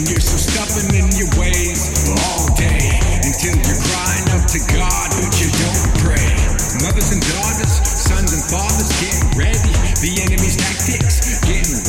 And you're so stubborn in your ways all day until you're crying out to God, but you don't pray. Mothers and daughters, sons and fathers, get ready. The enemy's tactics getting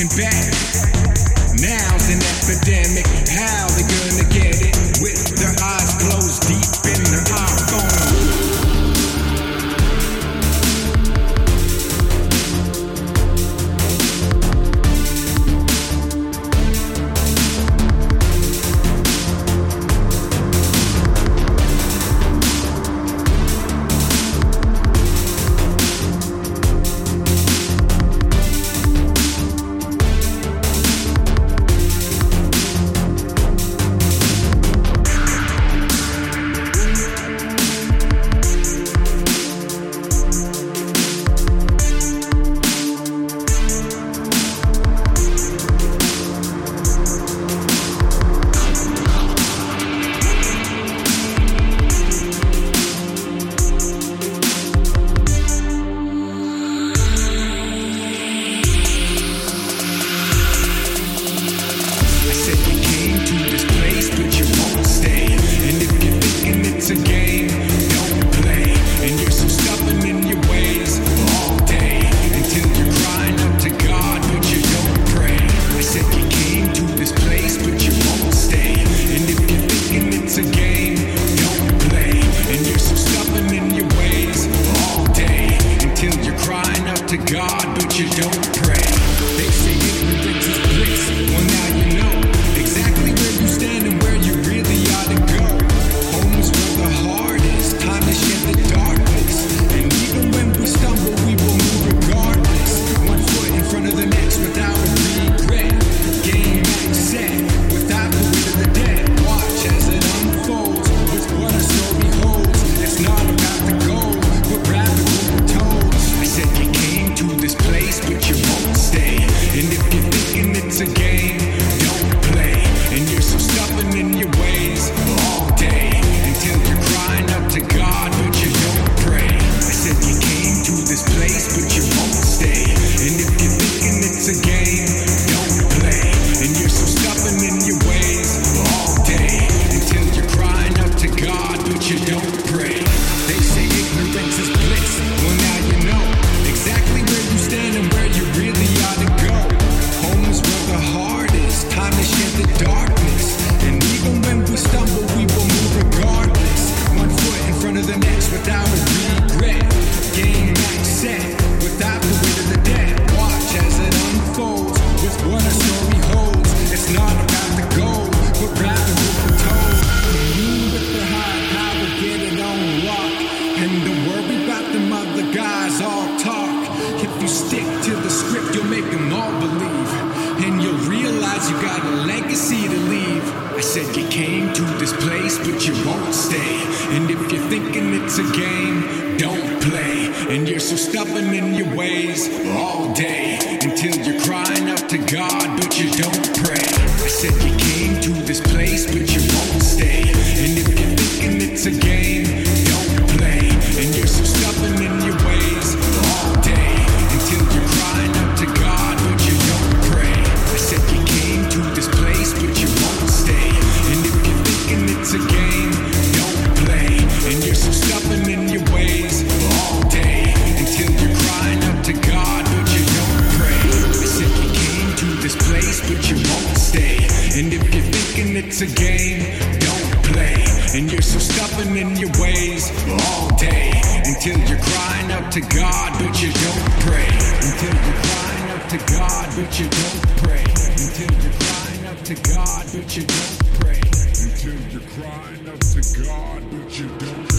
looking back. again. stick to the script, you'll make them all believe. And you'll realize you got a legacy to leave. I said you came to this place, but you won't stay. And if you're thinking it's a game, don't play. And you're so stubborn in your ways all day until you're crying out to God, but you don't pray. I said you day until you're crying up to God, but you don't pray. Until you're crying up to God, but you don't pray. Until you're crying up to God, but you don't pray. Until you're crying up to God, but you don't